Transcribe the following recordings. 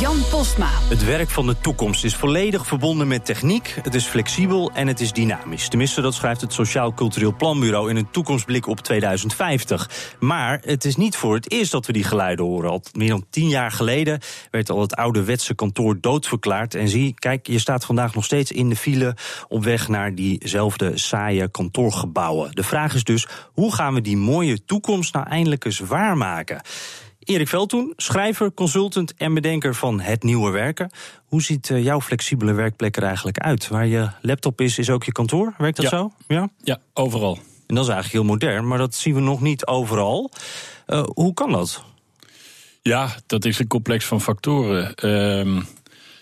Jan Postma. Het werk van de toekomst is volledig verbonden met techniek. Het is flexibel en het is dynamisch. Tenminste, dat schrijft het Sociaal Cultureel Planbureau in een toekomstblik op 2050. Maar het is niet voor het eerst dat we die geluiden horen. Al meer dan tien jaar geleden werd al het ouderwetse kantoor doodverklaard. En zie, kijk, je staat vandaag nog steeds in de file op weg naar diezelfde saaie kantoorgebouwen. De vraag is dus: hoe gaan we die mooie toekomst nou eindelijk eens waarmaken? Erik Veldtoen, schrijver, consultant en bedenker van Het Nieuwe Werken. Hoe ziet eh, jouw flexibele werkplek er eigenlijk uit? Waar je laptop is, is ook je kantoor? Werkt dat zo? Ja? ja, overal. En dat is eigenlijk heel modern, maar dat zien we nog niet overal. Uh, hoe kan dat? Ja, dat is een complex van factoren. Uh,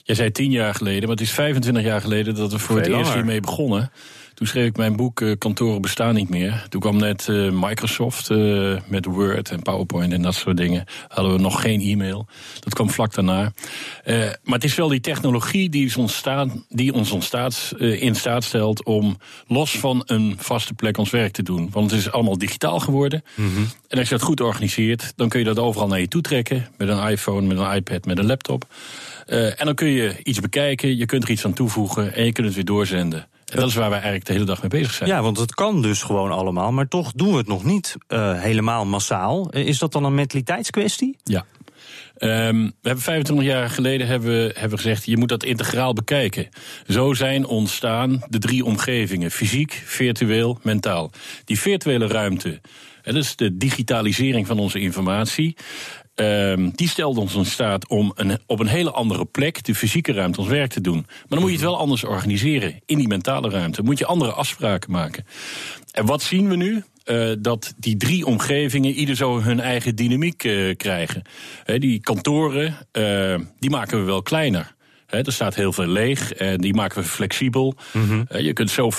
jij zei tien jaar geleden, maar het is 25 jaar geleden dat we voor het eerst hiermee begonnen. Toen schreef ik mijn boek uh, Kantoren bestaan niet meer. Toen kwam net uh, Microsoft uh, met Word en PowerPoint en dat soort dingen. Hadden we nog geen e-mail. Dat kwam vlak daarna. maar het is wel die technologie die, is ontstaan, die ons ontstaat, in staat stelt om los van een vaste plek ons werk te doen. Want het is allemaal digitaal geworden. Mm -hmm. En als je dat goed organiseert, dan kun je dat overal naar je toe trekken. Met een iPhone, met een iPad, met een laptop. en dan kun je iets bekijken, je kunt er iets aan toevoegen en je kunt het weer doorzenden. En dat is waar wij eigenlijk de hele dag mee bezig zijn. Ja, want het kan dus gewoon allemaal, maar toch doen we het nog niet uh, helemaal massaal. Is dat dan een mentaliteitskwestie? Ja. Um, we hebben 25 jaar geleden hebben we, hebben we gezegd, je moet dat integraal bekijken. Zo zijn ontstaan de drie omgevingen: fysiek, virtueel, mentaal. Die virtuele ruimte. Dat is de digitalisering van onze informatie. Um, die stelde ons in staat om een, op een hele andere plek, de fysieke ruimte, ons werk te doen. Maar dan moet je het wel anders organiseren. In die mentale ruimte moet je andere afspraken maken. En wat zien we nu? Uh, dat die drie omgevingen ieder zo hun eigen dynamiek uh, krijgen. He, die kantoren, uh, die maken we wel kleiner. He, er staat heel veel leeg en die maken we flexibel. Mm -hmm. uh, je kunt zo 50%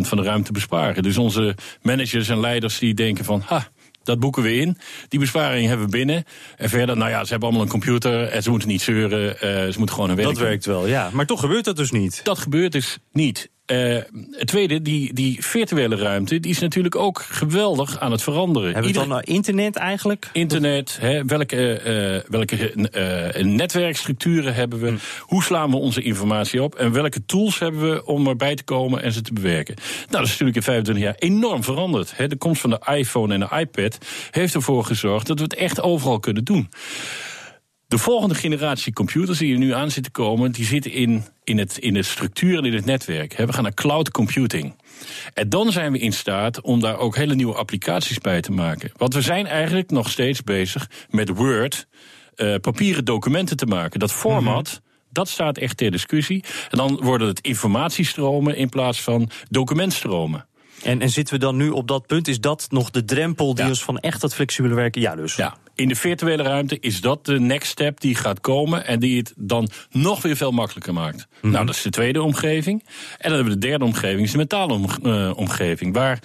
van de ruimte besparen. Dus onze managers en leiders die denken van... Ha, dat boeken we in. Die besparing hebben we binnen. En verder, nou ja, ze hebben allemaal een computer en ze moeten niet zeuren. Uh, ze moeten gewoon een werk Dat werkt wel, ja. Maar toch gebeurt dat dus niet. Dat gebeurt dus niet. Uh, het tweede, die, die virtuele ruimte, die is natuurlijk ook geweldig aan het veranderen. Hebben we Ieder... dan internet eigenlijk? Internet, hè, welke, uh, welke uh, netwerkstructuren hebben we? Hm. Hoe slaan we onze informatie op? En welke tools hebben we om erbij te komen en ze te bewerken? Nou, dat is natuurlijk in 25 jaar enorm veranderd. Hè. De komst van de iPhone en de iPad heeft ervoor gezorgd dat we het echt overal kunnen doen. De volgende generatie computers die er nu aan zitten komen, die zitten in, in, het, in de structuur en in het netwerk. We gaan naar cloud computing. En dan zijn we in staat om daar ook hele nieuwe applicaties bij te maken. Want we zijn eigenlijk nog steeds bezig met Word, uh, papieren documenten te maken. Dat format. Mm -hmm. Dat staat echt ter discussie. En dan worden het informatiestromen in plaats van documentstromen. En, en zitten we dan nu op dat punt? Is dat nog de drempel die ja. ons van echt dat flexibele werken? Ja, dus. Ja, in de virtuele ruimte is dat de next step die gaat komen en die het dan nog weer veel makkelijker maakt. Mm -hmm. Nou, dat is de tweede omgeving. En dan hebben we de derde omgeving, is de mentale uh, omgeving, waar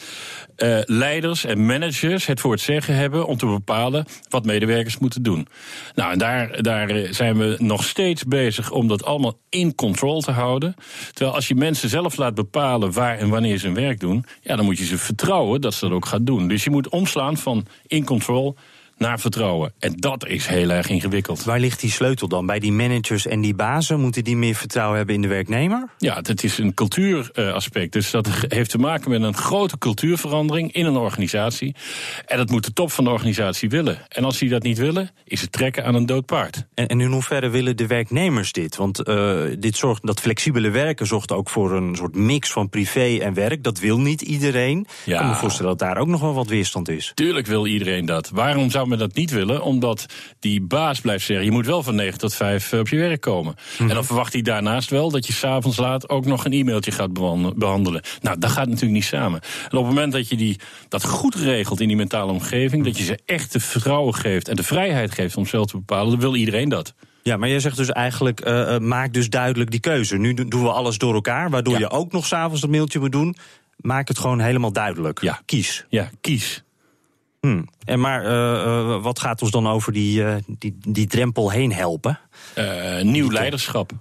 uh, leiders en managers het voor het zeggen hebben om te bepalen wat medewerkers moeten doen. Nou, en daar, daar zijn we nog steeds bezig om dat allemaal in control te houden. Terwijl als je mensen zelf laat bepalen waar en wanneer ze hun werk doen, ja, dan moet je ze vertrouwen dat ze dat ook gaan doen. Dus je moet omslaan van in control naar vertrouwen. En dat is heel erg ingewikkeld. Waar ligt die sleutel dan? Bij die managers en die bazen? Moeten die meer vertrouwen hebben in de werknemer? Ja, het is een cultuuraspect. Dus dat heeft te maken met een grote cultuurverandering in een organisatie. En dat moet de top van de organisatie willen. En als die dat niet willen, is het trekken aan een dood paard. En, en in hoeverre willen de werknemers dit? Want uh, dit zorgt, dat flexibele werken zorgt ook voor een soort mix van privé en werk. Dat wil niet iedereen. Ja. Ik kan me voorstellen dat daar ook nog wel wat weerstand is. Tuurlijk wil iedereen dat. Waarom zou men dat niet willen? Omdat die baas blijft zeggen: je moet wel van 9 tot 5 op je werk komen. Mm -hmm. En dan verwacht hij daarnaast wel dat je s'avonds laat ook nog een e-mailtje gaat behandelen. Nou, dat gaat natuurlijk niet samen. En op het moment dat je die, dat goed regelt in die mentale omgeving, dat je ze echt de vertrouwen geeft en de vrijheid geeft om zelf te bepalen, dan wil iedereen dat. Ja, maar jij zegt dus eigenlijk, uh, maak dus duidelijk die keuze. Nu doen we alles door elkaar, waardoor ja. je ook nog s'avonds dat mailtje moet doen. Maak het gewoon helemaal duidelijk. Ja. Kies. Ja, kies. Hmm. En maar uh, wat gaat ons dan over die, uh, die, die drempel heen helpen? nieuw leiderschap.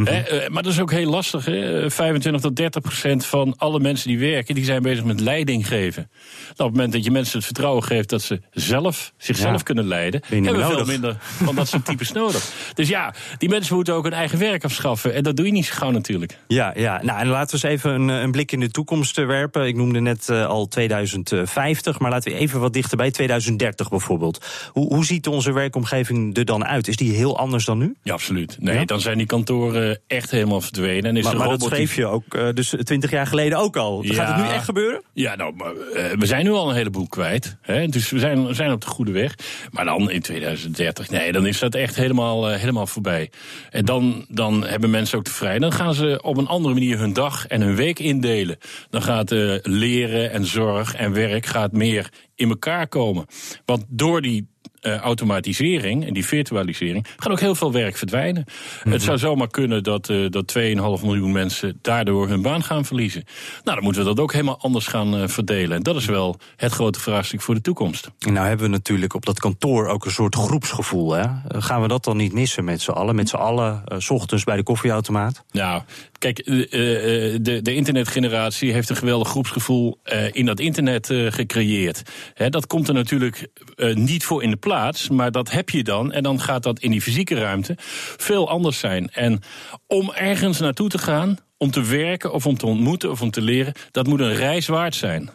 Mhm. maar dat is ook heel lastig. Hè? 25 tot 30 procent van alle mensen die werken, die zijn bezig met leiding geven. Nou, op het moment dat je mensen het vertrouwen geeft dat ze zelf zichzelf kunnen leiden, hebben we veel minder van dat soort types nodig. Dus ja, die mensen moeten ook hun eigen werk afschaffen. En dat doe je niet zo gauw natuurlijk. Ja, ja. Nou, en laten we eens even een, een blik in de toekomst werpen. Ik noemde net uh, al 2050, maar laten we even wat dichterbij. 2030 bijvoorbeeld. Hoe, hoe ziet onze werkomgeving er dan uit? Is die heel anders dan nu? Ja, absoluut. Nee, ja? dan zijn die kantoren echt helemaal verdwenen. En is maar, maar dat schreef je ook uh, dus twintig jaar geleden ook al. Ja, Gaat het nu echt gebeuren? Ja, nou, maar, uh, we zijn nu al een heleboel kwijt. Hè? Dus we zijn, we zijn op de goede weg. Maar dan in 2030, nee, dan is dat echt helemaal, uh, helemaal voorbij. En dan, dan hebben mensen ook te vrij. Dan gaan ze op een andere manier hun dag en hun week indelen. Dan gaat leren en zorg en werk gaat meer in elkaar komen. Want door die uh, automatisering en die virtualisering gaat ook heel veel werk verdwijnen. Het mhm. zou zomaar kunnen dat, uh, dat 2,5 miljoen mensen daardoor hun baan gaan verliezen. Nou, dan moeten we dat ook helemaal anders gaan uh, verdelen. En dat is wel het grote vraagstuk voor de toekomst. Nou hebben we natuurlijk op dat kantoor ook een soort groepsgevoel. Hè? Gaan we dat dan niet missen met z'n allen? Met z'n allen, s ochtends bij de koffieautomaat? Nou, Kijk, de, de internetgeneratie heeft een geweldig groepsgevoel in dat internet gecreëerd. dat komt er natuurlijk niet voor in de plaats, maar dat heb je dan. En dan gaat dat in die fysieke ruimte veel anders zijn. En om ergens naartoe te gaan, om te werken of om te ontmoeten of om te leren, dat moet een reis waard zijn.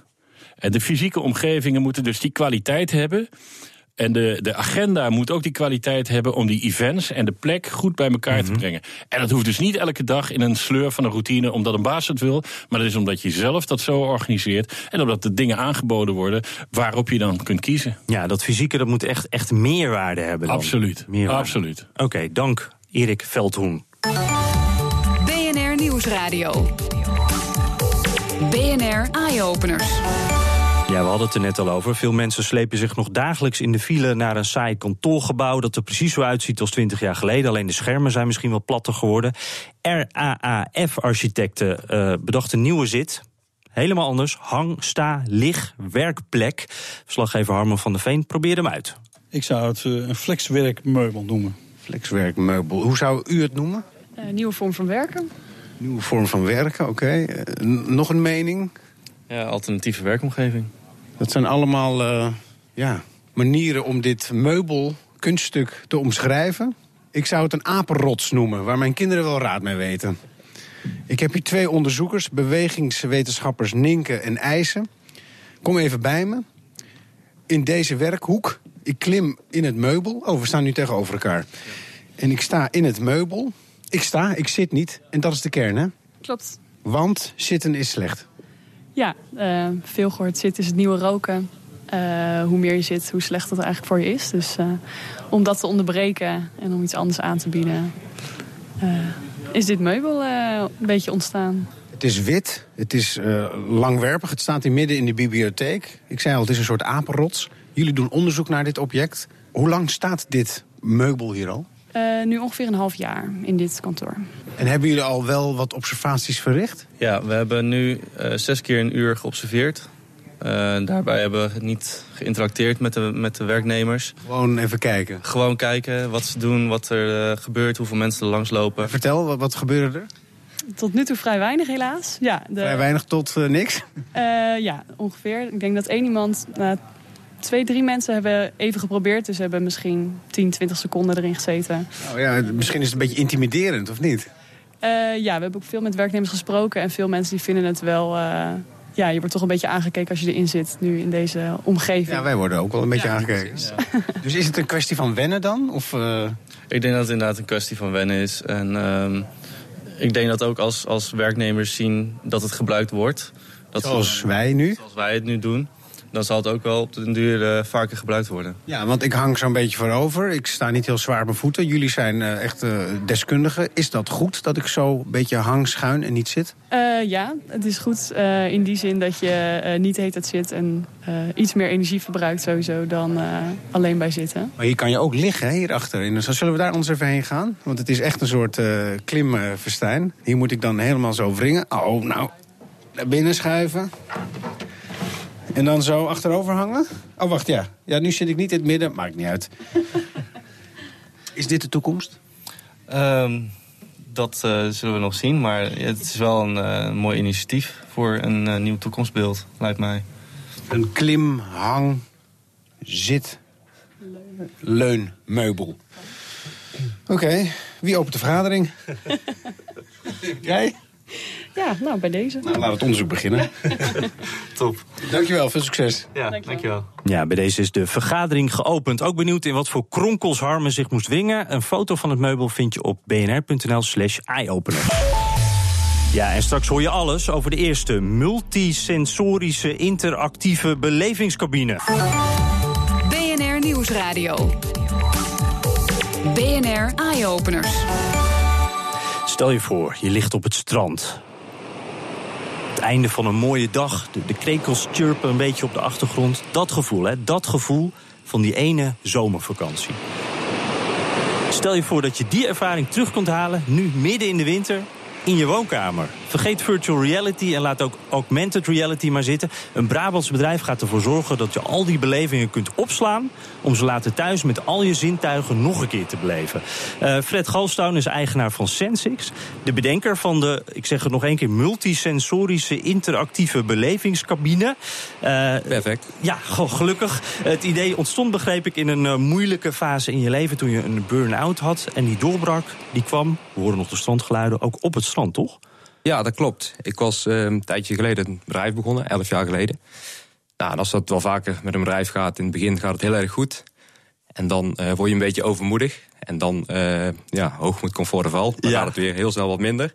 En de fysieke omgevingen moeten dus die kwaliteit hebben. En de, de agenda moet ook die kwaliteit hebben om die events en de plek goed bij elkaar te mhm. brengen. En dat hoeft dus niet elke dag in een sleur van een routine omdat een baas het wil. Maar dat is omdat je zelf dat zo organiseert. En omdat de dingen aangeboden worden waarop je dan kunt kiezen. Ja, dat fysieke dat moet echt, echt meerwaarde hebben. Dan. Absoluut. Meerwaarde. Absoluut. Oké, dank Erik Veldhoen. BNR Nieuwsradio. BNR Eye Openers. Ja, we hadden het er net al over. Veel mensen slepen zich nog dagelijks in de file naar een saai kantoorgebouw dat er precies zo uitziet als 20 jaar geleden. Alleen de schermen zijn misschien wel platter geworden. RAAF-architecten uh, bedachten een nieuwe zit. Helemaal anders. Hang, sta, lig, werkplek. Verslaggever Harman van der Veen probeerde hem uit. Ik zou het uh, een flexwerkmeubel noemen. Flexwerkmeubel. Hoe zou u het noemen? Uh, nieuwe vorm van werken. Nieuwe vorm van werken, oké. Okay. nog een mening? Ja, alternatieve werkomgeving. Dat zijn allemaal uh, ja, manieren om dit meubel, kunststuk te omschrijven. Ik zou het een apenrots noemen, waar mijn kinderen wel raad mee weten. Ik heb hier twee onderzoekers, bewegingswetenschappers Ninke en IJzen. Kom even bij me. In deze werkhoek. Ik klim in het meubel. Oh, we staan nu tegenover elkaar. En ik sta in het meubel. Ik sta, ik zit niet. En dat is de kern, hè? Klopt. Want zitten is slecht. Ja, uh, veel gehoord zit is het nieuwe roken. Uh, hoe meer je zit, hoe slechter het eigenlijk voor je is. Dus uh, om dat te onderbreken en om iets anders aan te bieden, is dit meubel een beetje ontstaan. Het is wit, het is langwerpig, het staat hier midden in de bibliotheek. Ik zei al, het is een soort apenrots. Jullie doen onderzoek naar dit object. Hoe lang staat dit meubel hier al? Uh, nu ongeveer een half jaar in dit kantoor. En hebben jullie al wel wat observaties verricht? Ja, we hebben nu uh, zes keer een uur geobserveerd. Uh, daarbij hebben we niet geïnteracteerd met de, met de werknemers. Gewoon even kijken? Gewoon kijken wat ze doen, wat er gebeurt, hoeveel mensen er langslopen. Vertel, wat, wat gebeurde er? Tot nu toe vrij weinig helaas. Ja, de... Vrij weinig tot niks? ja, ongeveer. Ik denk dat één iemand na twee, drie mensen hebben even geprobeerd. Dus hebben misschien 10, 20 seconden erin gezeten. Oh ja, misschien is het een beetje intimiderend, of niet? Uh, ja, we hebben ook veel met werknemers gesproken. En veel mensen die vinden het wel... Uh, ja, je wordt toch een beetje aangekeken als je erin zit, nu in deze omgeving. Ja, wij worden ook wel een beetje ja, aangekeken. Ja. dus is het een kwestie van wennen dan? Of, uh... Ik denk dat het inderdaad een kwestie van wennen is. En uh, ik denk dat ook als, als werknemers zien dat het gebruikt wordt. Dat zoals wij nu? Zoals wij het nu doen dan zal het ook wel op den duur uh, vaker gebruikt worden. Ja, want ik hang zo'n beetje voorover. Ik sta niet heel zwaar op mijn voeten. Jullie zijn uh, echt uh, deskundigen. Is dat goed dat ik zo een beetje hang schuin en niet zit? ja, het is goed in die zin dat je niet heet het zit... en iets meer energie verbruikt sowieso dan alleen bij zitten. Maar hier kan je ook liggen, hierachter. Dus zullen we daar ons even heen gaan? Want het is echt een soort klimverstijn. Hier moet ik dan helemaal zo wringen. Oh, nou, naar binnen schuiven. En dan zo achterover hangen? Oh, wacht, ja. Ja, nu zit ik niet in het midden. Maakt niet uit. Is dit de toekomst? Ehm, dat eh, zullen we nog zien, maar het is wel een eh, mooi initiatief voor een eh, nieuw toekomstbeeld, lijkt mij. Een klim, hang, zit, leunmeubel. Oké, wie opent de vergadering? Jij? Ja, nou, bij deze. Nou, laat het onderzoek beginnen. Top. Dankjewel, veel succes. Ja, dankjewel. Ja, bij deze is de vergadering geopend. Ook benieuwd in wat voor kronkels Harmen zich moest dwingen. Een foto van het meubel vind je op bnr.nl slash eyeopener. Ja, en straks hoor je alles over de eerste multisensorische interactieve belevingscabine. BNR Nieuwsradio. BNR Eye-Openers. Stel je voor, je ligt op het strand. Einde van een mooie dag, de, de krekels chirpen een beetje op de achtergrond. Dat gevoel, hè, dat gevoel van die ene zomervakantie. Stel je voor dat je die ervaring terug kunt halen, nu midden in de winter, in je woonkamer. Vergeet virtual reality en laat ook augmented reality maar zitten. Een Brabants bedrijf gaat ervoor zorgen dat je al die belevingen kunt opslaan... om ze later thuis met al je zintuigen nog een keer te beleven. Uh, Fred Galstown is eigenaar van Sensix. De bedenker van de, ik zeg het nog één keer... multisensorische interactieve belevingscabine. Uh, Perfect. Ja, gelukkig. Het idee ontstond, begreep ik, in een uh, moeilijke fase in je leven... toen je een burn-out had en die doorbrak. Die kwam, we horen nog de strandgeluiden, ook op het strand, toch? Ja, dat klopt. Ik was uh, een tijdje geleden een bedrijf begonnen, elf jaar geleden. Nou, en als dat wel vaker met een bedrijf gaat, in het begin gaat het heel erg goed. En dan uh, word je een beetje overmoedig. En dan, uh, ja, hoogmoed, comfort de val. Dan ja. gaat het weer heel snel wat minder.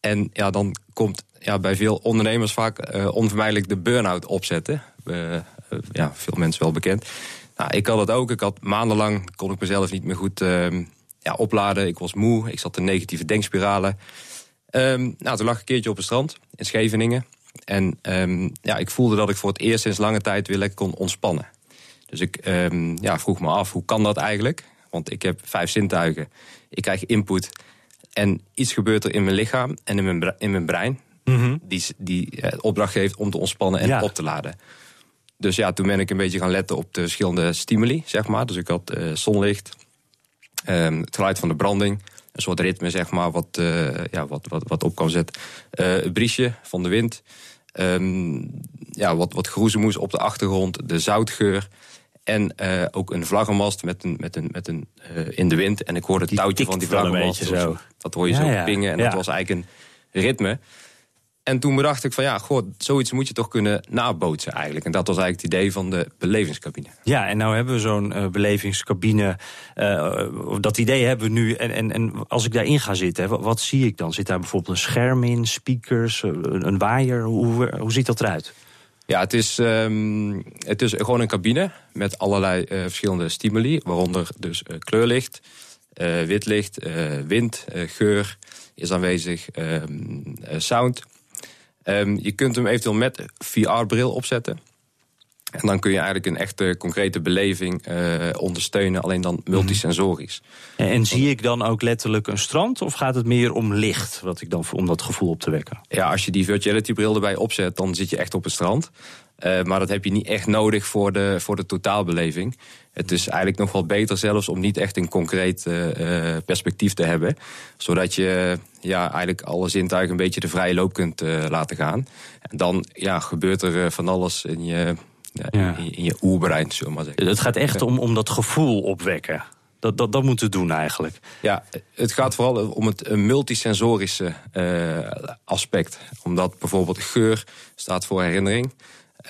En ja, dan komt ja, bij veel ondernemers vaak uh, onvermijdelijk de burn-out opzetten. ja, veel mensen wel bekend. Nou, ik had het ook. Ik had maandenlang, kon ik mezelf niet meer goed ja, opladen. Ik was moe, ik zat in negatieve denkspiralen. Um, nou, toen lag ik een keertje op het strand in Scheveningen. En um, ja, ik voelde dat ik voor het eerst sinds lange tijd weer lekker kon ontspannen. Dus ik um, ja, vroeg me af, hoe kan dat eigenlijk? Want ik heb vijf zintuigen. Ik krijg input. En iets gebeurt er in mijn lichaam en in mijn, in mijn brein. Mm -hmm. Die, die uh, opdracht geeft om te ontspannen en ja. op te laden. Dus ja, toen ben ik een beetje gaan letten op de verschillende stimuli, zeg maar. Dus ik had uh, zonlicht, het geluid van de branding een soort ritme, zeg maar, wat, uh, ja, wat, wat, wat op kan zetten. Uh, het briesje van de wind. Um, ja, wat, wat groezemoes op de achtergrond. De zoutgeur. En uh, ook een vlaggenmast met een, met een, met een in de wind. En ik hoorde het die touwtje van die vlaggenmast. Zo. Dat hoor je ja, zo ja. pingen. En ja. dat was eigenlijk een ritme. En toen bedacht ik van ja, goh, zoiets moet je toch kunnen nabootsen eigenlijk. En dat was eigenlijk het idee van de belevingscabine. Ja, en nou hebben we zo'n uh, belevingscabine. Uh, dat idee hebben we nu. En, en, en als ik daarin ga zitten, wat, wat, zie ik dan? Zit daar bijvoorbeeld een scherm in, speakers, een, een waaier? Hoe, hoe ziet dat eruit? Ja, het is, um, het is gewoon een cabine met allerlei uh, verschillende stimuli. Waaronder dus kleurlicht, wit licht, wind, geur is aanwezig, sound... Um, je kunt hem eventueel met VR-bril opzetten. En dan kun je eigenlijk een echte concrete beleving uh, ondersteunen, alleen dan multisensorisch. En, en, zie ik dan ook letterlijk een strand of gaat het meer om licht, wat ik dan om dat gevoel op te wekken? Ja, als je die virtuality bril erbij opzet, dan zit je echt op het strand. Uh, maar dat heb je niet echt nodig voor de, voor de totaalbeleving. Het is eigenlijk nog wel beter zelfs om niet echt een concreet uh, perspectief te hebben. Zodat je ja, eigenlijk alle zintuigen een beetje de vrije loop kunt uh, laten gaan. En dan ja, gebeurt er van alles in je, ja, ja. in, in, je oerbrein, zullen maar zeggen. Het gaat echt om, om dat gevoel opwekken. Dat, dat, dat moeten we doen eigenlijk. Ja, het gaat vooral om het multisensorische aspect. Omdat bijvoorbeeld geur staat voor herinnering.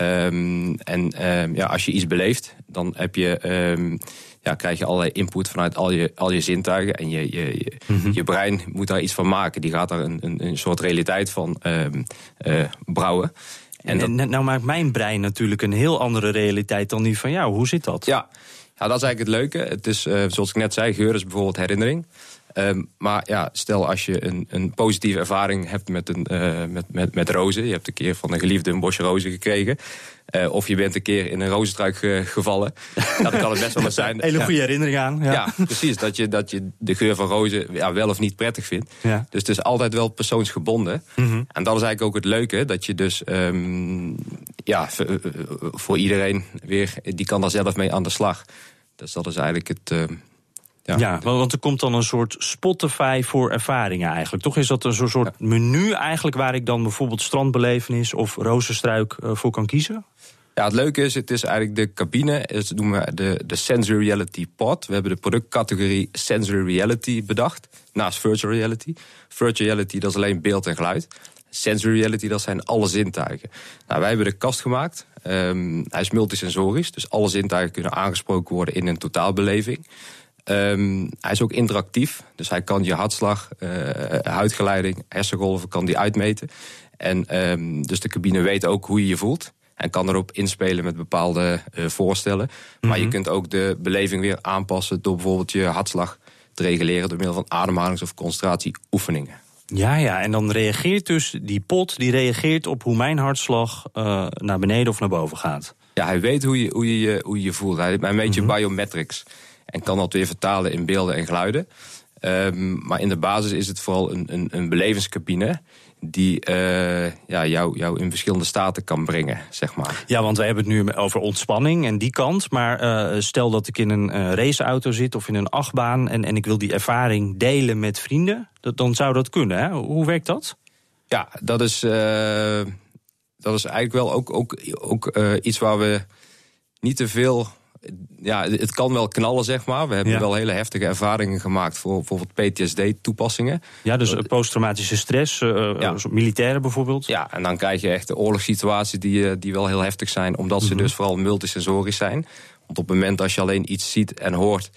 Um, en um, ja, als je iets beleeft, dan heb je, um, ja, krijg je allerlei input vanuit al je, al je zintuigen. En je, je, je, mm -hmm. je brein moet daar iets van maken. Die gaat daar een, een, een soort realiteit van uh, brouwen. En, en dat... nou maakt mijn brein natuurlijk een heel andere realiteit dan die van jou. Hoe zit dat? Ja, ja dat is eigenlijk het leuke. Het is, uh, zoals ik net zei, geur is bijvoorbeeld herinnering. Um, maar ja, stel als je een, een positieve ervaring hebt met, een, uh, met, met, met rozen. Je hebt een keer van een geliefde een bosje rozen gekregen. Uh, of je bent een keer in een rozenstruik ge, gevallen. ja, dan kan het best wel eens zijn. Hele goede herinnering aan. Ja, ja precies. Dat je, dat je de geur van rozen ja, wel of niet prettig vindt. Ja. Dus het is altijd wel persoonsgebonden. Mm -hmm. En dat is eigenlijk ook het leuke. Dat je dus um, ja, voor iedereen weer, die kan daar zelf mee aan de slag. Dus dat is eigenlijk het. Ja, ja want er komt dan een soort Spotify voor ervaringen eigenlijk. Toch is dat een soort menu eigenlijk waar ik dan bijvoorbeeld strandbelevenis of rozenstruik voor kan kiezen? Ja, het leuke is, het is eigenlijk de cabine, dat noemen we de, de Sensory Reality Pod. We hebben de productcategorie Sensory Reality bedacht, naast Virtual Reality. Virtual Reality, dat is alleen beeld en geluid. Sensory Reality, dat zijn alle zintuigen. Nou, wij hebben de kast gemaakt. Um, hij is multisensorisch, dus alle zintuigen kunnen aangesproken worden in een totaalbeleving. Um, hij is ook interactief, dus hij kan je hartslag, uh, huidgeleiding, hersengolven kan die uitmeten. En um, dus de cabine weet ook hoe je je voelt. En kan erop inspelen met bepaalde uh, voorstellen. Maar je mhm. kunt ook de beleving weer aanpassen door bijvoorbeeld je hartslag te reguleren door middel van ademhalings- of concentratieoefeningen. Ja, ja, en dan reageert dus die pot die reageert op hoe mijn hartslag uh, naar beneden of naar boven gaat. Ja, hij weet hoe je hoe je, hoe je, voelt. Hij een beetje mm biometrics. En kan dat weer vertalen in beelden en geluiden. Um, maar in de basis is het vooral een, een, een belevingscabine die uh, ja, jou, jou in verschillende staten kan brengen, zeg maar. Ja, want we hebben het nu over ontspanning en die kant. Maar uh, stel dat ik in een uh, raceauto zit of in een achtbaan... En, en ik wil die ervaring delen met vrienden, dat, dan zou dat kunnen. Hè? Hoe werkt dat? Ja, dat is, dat is eigenlijk wel ook, ook, ook iets waar we niet te veel ja, het kan wel knallen, zeg maar. We hebben wel hele heftige ervaringen gemaakt voor bijvoorbeeld PTSD-toepassingen. Ja, dus eh, posttraumatische stress, uh, ja. militairen bijvoorbeeld. Ja, en dan krijg je echt de oorlogssituaties die, die wel heel heftig zijn, omdat ze mhm. dus vooral multisensorisch zijn. Want op het moment als je alleen iets ziet en hoort,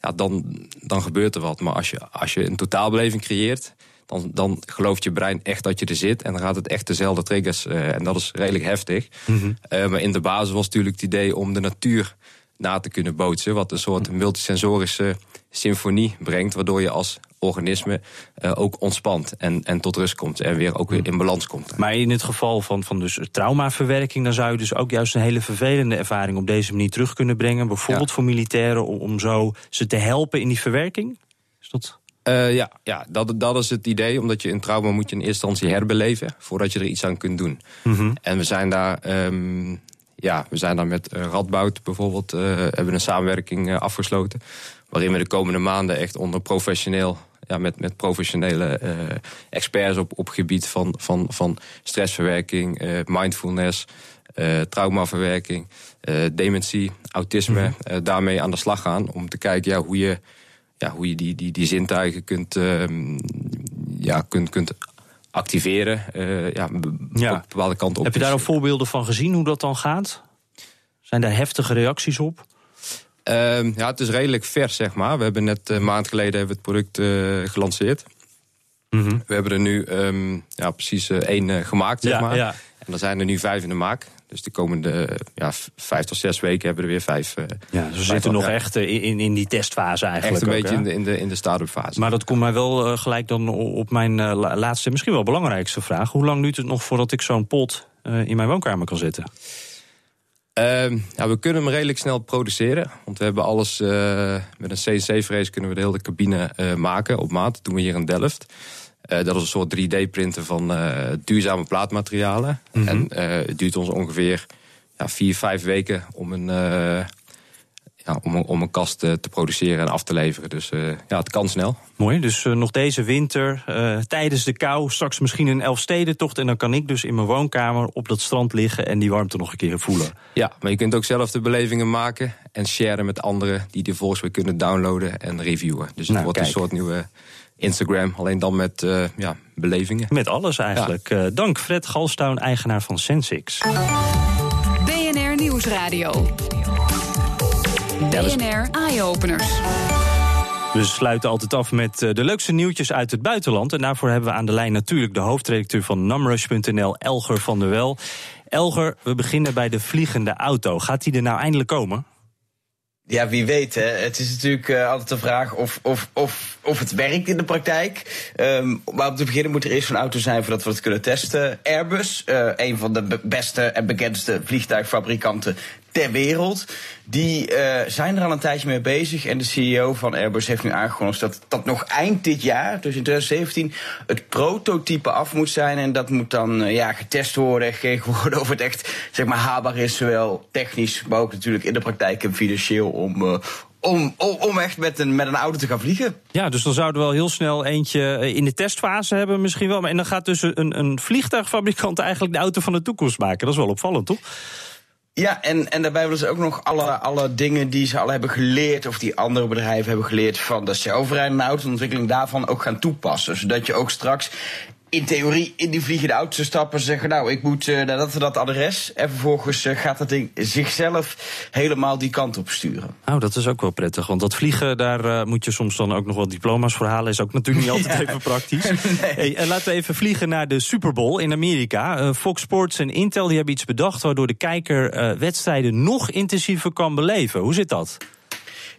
ja, dan, dan gebeurt er wat. Maar als je, als je een totaalbeleving creëert, dan, dan gelooft je brein echt dat je er zit. En dan gaat het echt dezelfde triggers. Uh, en dat is redelijk heftig. Mm maar in de basis was natuurlijk het idee om de natuur na te kunnen bootsen. Wat een soort multisensorische symfonie brengt. Waardoor je als organisme uh, ook ontspant en, en tot rust komt. En weer ook weer in balans komt. Maar in het geval van, van dus traumaverwerking... dan zou je dus ook juist een hele vervelende ervaring... op deze manier terug kunnen brengen. Bijvoorbeeld voor militairen om, om zo ze te helpen in die verwerking? Is dat... Uh, ja, ja dat, dat is het idee. Omdat je een trauma moet je in eerste instantie herbeleven... voordat je er iets aan kunt doen. Mm -hmm. En we zijn daar um, ja, we zijn dan met uh, Radboud bijvoorbeeld, uh, hebben een samenwerking uh, afgesloten. Waarin we de komende maanden echt onder professioneel, ja, met, met professionele experts op, op gebied van, van, van stressverwerking, mindfulness, traumaverwerking, dementie, autisme, mm daarmee aan de slag gaan. Om te kijken ja, hoe je, ja, hoe je die, die, die zintuigen kunt, ehm, ja, kunt, kunt activeren. Uh, ja, ja. bepaalde kant op. Heb je daar ook voorbeelden van gezien hoe dat dan gaat? Zijn daar heftige reacties op? Uh, ja, het is redelijk vers, zeg maar. We hebben net een maand geleden hebben het product uh, gelanceerd. Mm -hmm. We hebben er nu um, ja, precies één gemaakt, zeg ja, maar. Ja. En er zijn er nu vijf in de maak. Dus de komende ja, vijf tot zes weken hebben we er weer vijf. Uh, ja, ze zitten nog echt eh, in, in die testfase eigenlijk. Echt een beetje in de, in de, in de start-up fase. Maar dat komt mij wel gelijk dan op mijn laatste, misschien wel belangrijkste vraag. Hoe lang duurt het nog voordat ik zo'n pot in mijn woonkamer kan zetten? Ehm, ja, we kunnen hem redelijk snel produceren. Want we hebben alles met een CNC-frees kunnen we de hele cabine maken op maat. Dat doen we hier in Delft. Uh, dat is een soort 3D-printen van uh, duurzame plaatmaterialen. Mm -hmm. En uh, het duurt ons ongeveer ja, vier, vijf weken om een, ja, om, om een kast te produceren en af te leveren. Dus ja, het kan snel. Mooi, dus nog deze winter, tijdens de kou, straks misschien een Elfstedentocht... en dan kan ik dus in mijn woonkamer op dat strand liggen... en die warmte nog een keer voelen. Ja, maar je kunt ook zelf de belevingen maken... en sharen met anderen die die volgens weer kunnen downloaden en reviewen. Dus het nou, wordt een soort nieuwe Instagram, alleen dan met uh, ja, belevingen. Met alles eigenlijk. Ja. Uh, dank Fred Galstown, eigenaar van Sensix. BNR Nieuwsradio. BNR Eye-Openers. We sluiten altijd af met eh, de leukste nieuwtjes uit het buitenland. En daarvoor hebben we aan de lijn natuurlijk de hoofdredacteur van Numrush.nl, Elger van der Wel. Elger, we beginnen bij de vliegende auto. Gaat die er nou eindelijk komen? Ja, wie weet. Hè. Het is natuurlijk uh, altijd de vraag of, of, of, of het werkt in de praktijk. Um, maar om te beginnen moet er eerst een auto zijn voordat we het kunnen testen. Airbus, uh, een van de beste en bekendste vliegtuigfabrikanten, ter wereld. Die uh, zijn er al een tijdje mee bezig. En de CEO van Airbus heeft nu aangekondigd dat dat nog eind dit jaar, dus in 2017, het prototype af moet zijn. En dat moet dan uh, ja, getest worden en gekeken worden of het echt zeg maar, haalbaar is. Zowel technisch, maar ook natuurlijk in de praktijk en financieel om, uh, om, om, om, echt met een, met een auto te gaan vliegen. Ja, dus dan zouden we wel heel snel eentje in de testfase hebben misschien wel. En dan gaat dus een, een vliegtuigfabrikant eigenlijk de auto van de toekomst maken. Dat is wel opvallend, toch? Ja, en, en daarbij willen ze ook nog alle, alle dingen die ze al hebben geleerd, of die andere bedrijven hebben geleerd van de zelfrijdende auto, de ontwikkeling daarvan ook gaan toepassen. Zodat je ook straks in theorie in die vliegende auto stappen en zeggen: Nou, ik moet uh, naar dat en dat adres. En vervolgens uh, gaat dat ding zichzelf helemaal die kant op sturen. Nou, dat is ook wel prettig. Want dat vliegen, daar uh, moet je soms dan ook nog wat diploma's voor halen. Is ook natuurlijk niet altijd ja. even praktisch. nee. hey, laten we even vliegen naar de Super Bowl in Amerika. Fox Sports en Intel die hebben iets bedacht waardoor de kijker wedstrijden nog intensiever kan beleven. Hoe zit dat?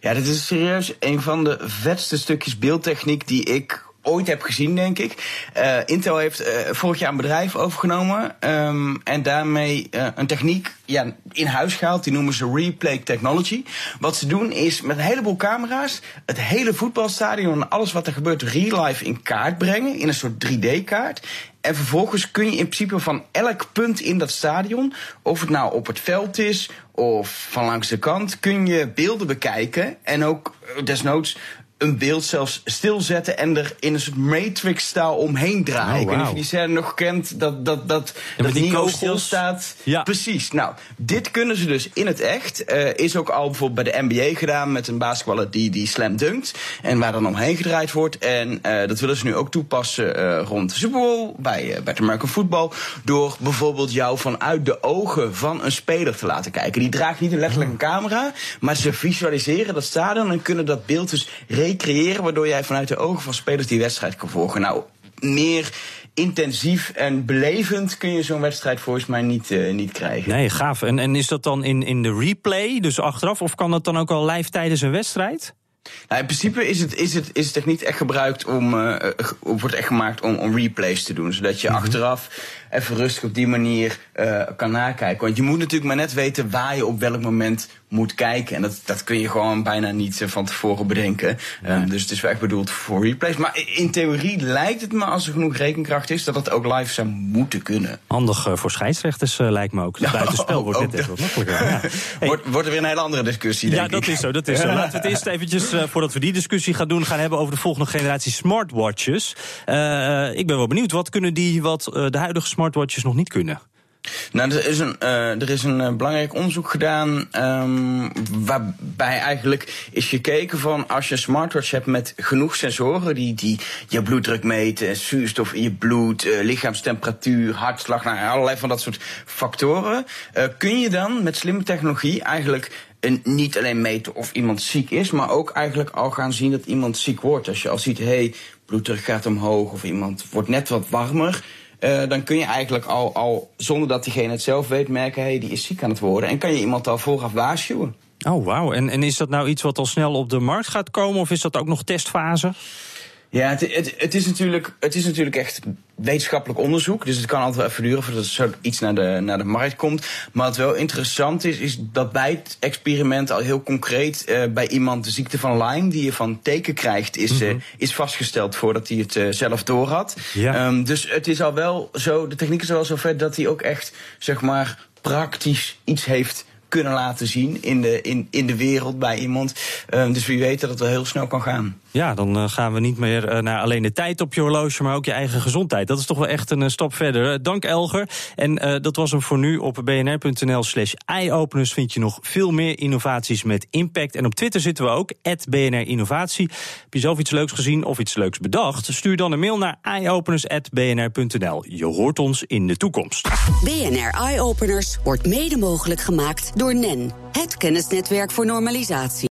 Ja, dit is serieus een van de vetste stukjes beeldtechniek die ik ooit heb gezien, denk ik. Uh, Intel heeft uh, vorig jaar een bedrijf overgenomen um, en daarmee uh, een techniek ja, in huis gehaald. Die noemen ze replay technology. Wat ze doen is met een heleboel camera's het hele voetbalstadion en alles wat er gebeurt real life in kaart brengen. In een soort 3D-kaart. En vervolgens kun je in principe van elk punt in dat stadion, of het nou op het veld is of van langs de kant, kun je beelden bekijken. En ook desnoods een beeld zelfs stilzetten en er in een soort Matrix-stijl omheen draaien. Oh, wow. Ik weet niet of je die scène nog kent, dat, dat, dat, ja, dat die Neo stil staat. Ja. Precies. Nou, dit kunnen ze dus in het echt. Uh, is ook al bijvoorbeeld bij de NBA gedaan met een basketballer die, die slam dunkt. En waar dan omheen gedraaid wordt. En uh, dat willen ze nu ook toepassen uh, rond de Super Bowl, bij, bij American Football. Door bijvoorbeeld jou vanuit de ogen van een speler te laten kijken. Die draagt niet een letterlijk een camera, maar ze visualiseren dat stadion en kunnen dat beeld dus recreëren, waardoor jij vanuit de ogen van spelers die wedstrijd kan volgen. Nou, meer intensief en belevend kun je zo'n wedstrijd volgens mij niet, uh, niet krijgen. Nee, gaaf. En, en is dat dan in, in de replay, dus achteraf, of kan dat dan ook al live tijdens een wedstrijd? Nou, in principe is het, is het, is het techniek echt gebruikt om, uh, wordt echt gemaakt om, om replays te doen. Zodat je mm -hmm. achteraf even rustig op die manier uh, kan nakijken. Want je moet natuurlijk maar net weten waar je op welk moment moet kijken. En dat, dat kun je gewoon bijna niet uh, van tevoren bedenken. Nee. Um, dus het is wel echt bedoeld voor replays. Maar in theorie lijkt het me, als er genoeg rekenkracht is, dat het ook live zou moeten kunnen. Handig uh, voor scheidsrechters lijkt me ook. Het buitenspel wordt net even wat makkelijker. Ja. Hey. Wordt, wordt er weer een hele andere discussie, denk ja, dat ik. is zo, dat is zo. Laten we het eerst eventjes, voordat we die discussie gaan doen, gaan hebben over de volgende generatie smartwatches. ik ben wel benieuwd, wat kunnen die wat de huidige smartwatches nog niet kunnen? Nou, er is een, uh, er is een uh, belangrijk onderzoek gedaan. Um, waarbij eigenlijk is gekeken van als je een smartwatch hebt met genoeg sensoren die, die je bloeddruk meten, zuurstof in je bloed, uh, lichaamstemperatuur, hartslag, nou, allerlei van dat soort factoren. kun je dan met slimme technologie eigenlijk niet alleen meten of iemand ziek is, maar ook eigenlijk al gaan zien dat iemand ziek wordt. Als je al ziet, hé, hey, bloeddruk gaat omhoog of iemand wordt net wat warmer uh, dan kun je eigenlijk al, al, zonder dat diegene het zelf weet, merken: hé, hey, die is ziek aan het worden. En kan je iemand al vooraf waarschuwen. Oh, wauw. En, en is dat nou iets wat al snel op de markt gaat komen, of is dat ook nog testfase? Ja, het, het, het, is natuurlijk, het is natuurlijk echt wetenschappelijk onderzoek. Dus het kan altijd wel even duren voordat zoiets naar de, naar de markt komt. Maar wat wel interessant is, is dat bij het experiment al heel concreet uh, bij iemand de ziekte van Lyme, die je van teken krijgt, is, -hmm. uh, is vastgesteld voordat hij het uh, zelf door had. Ja. Um, dus het is al wel zo, de techniek is al wel zo ver dat hij ook echt, zeg maar, praktisch iets heeft kunnen laten zien in de, in, in de wereld bij iemand. Um, dus wie weet dat het wel heel snel kan gaan. Ja, dan uh, gaan we niet meer uh, naar alleen de tijd op je horloge, maar ook je eigen gezondheid. Dat is toch wel echt een uh, stap verder. dank Elger. En dat was hem voor nu. Op bnr.nl slash eyeopeners vind je nog veel meer innovaties met impact. En op Twitter zitten we ook, BNR Innovatie. Heb je zelf iets leuks gezien of iets leuks bedacht? Stuur dan een mail naar eyeopeners.bnr.nl. Je hoort ons in de toekomst. BNR Eyeopeners wordt mede mogelijk gemaakt door NEN, het kennisnetwerk voor normalisatie.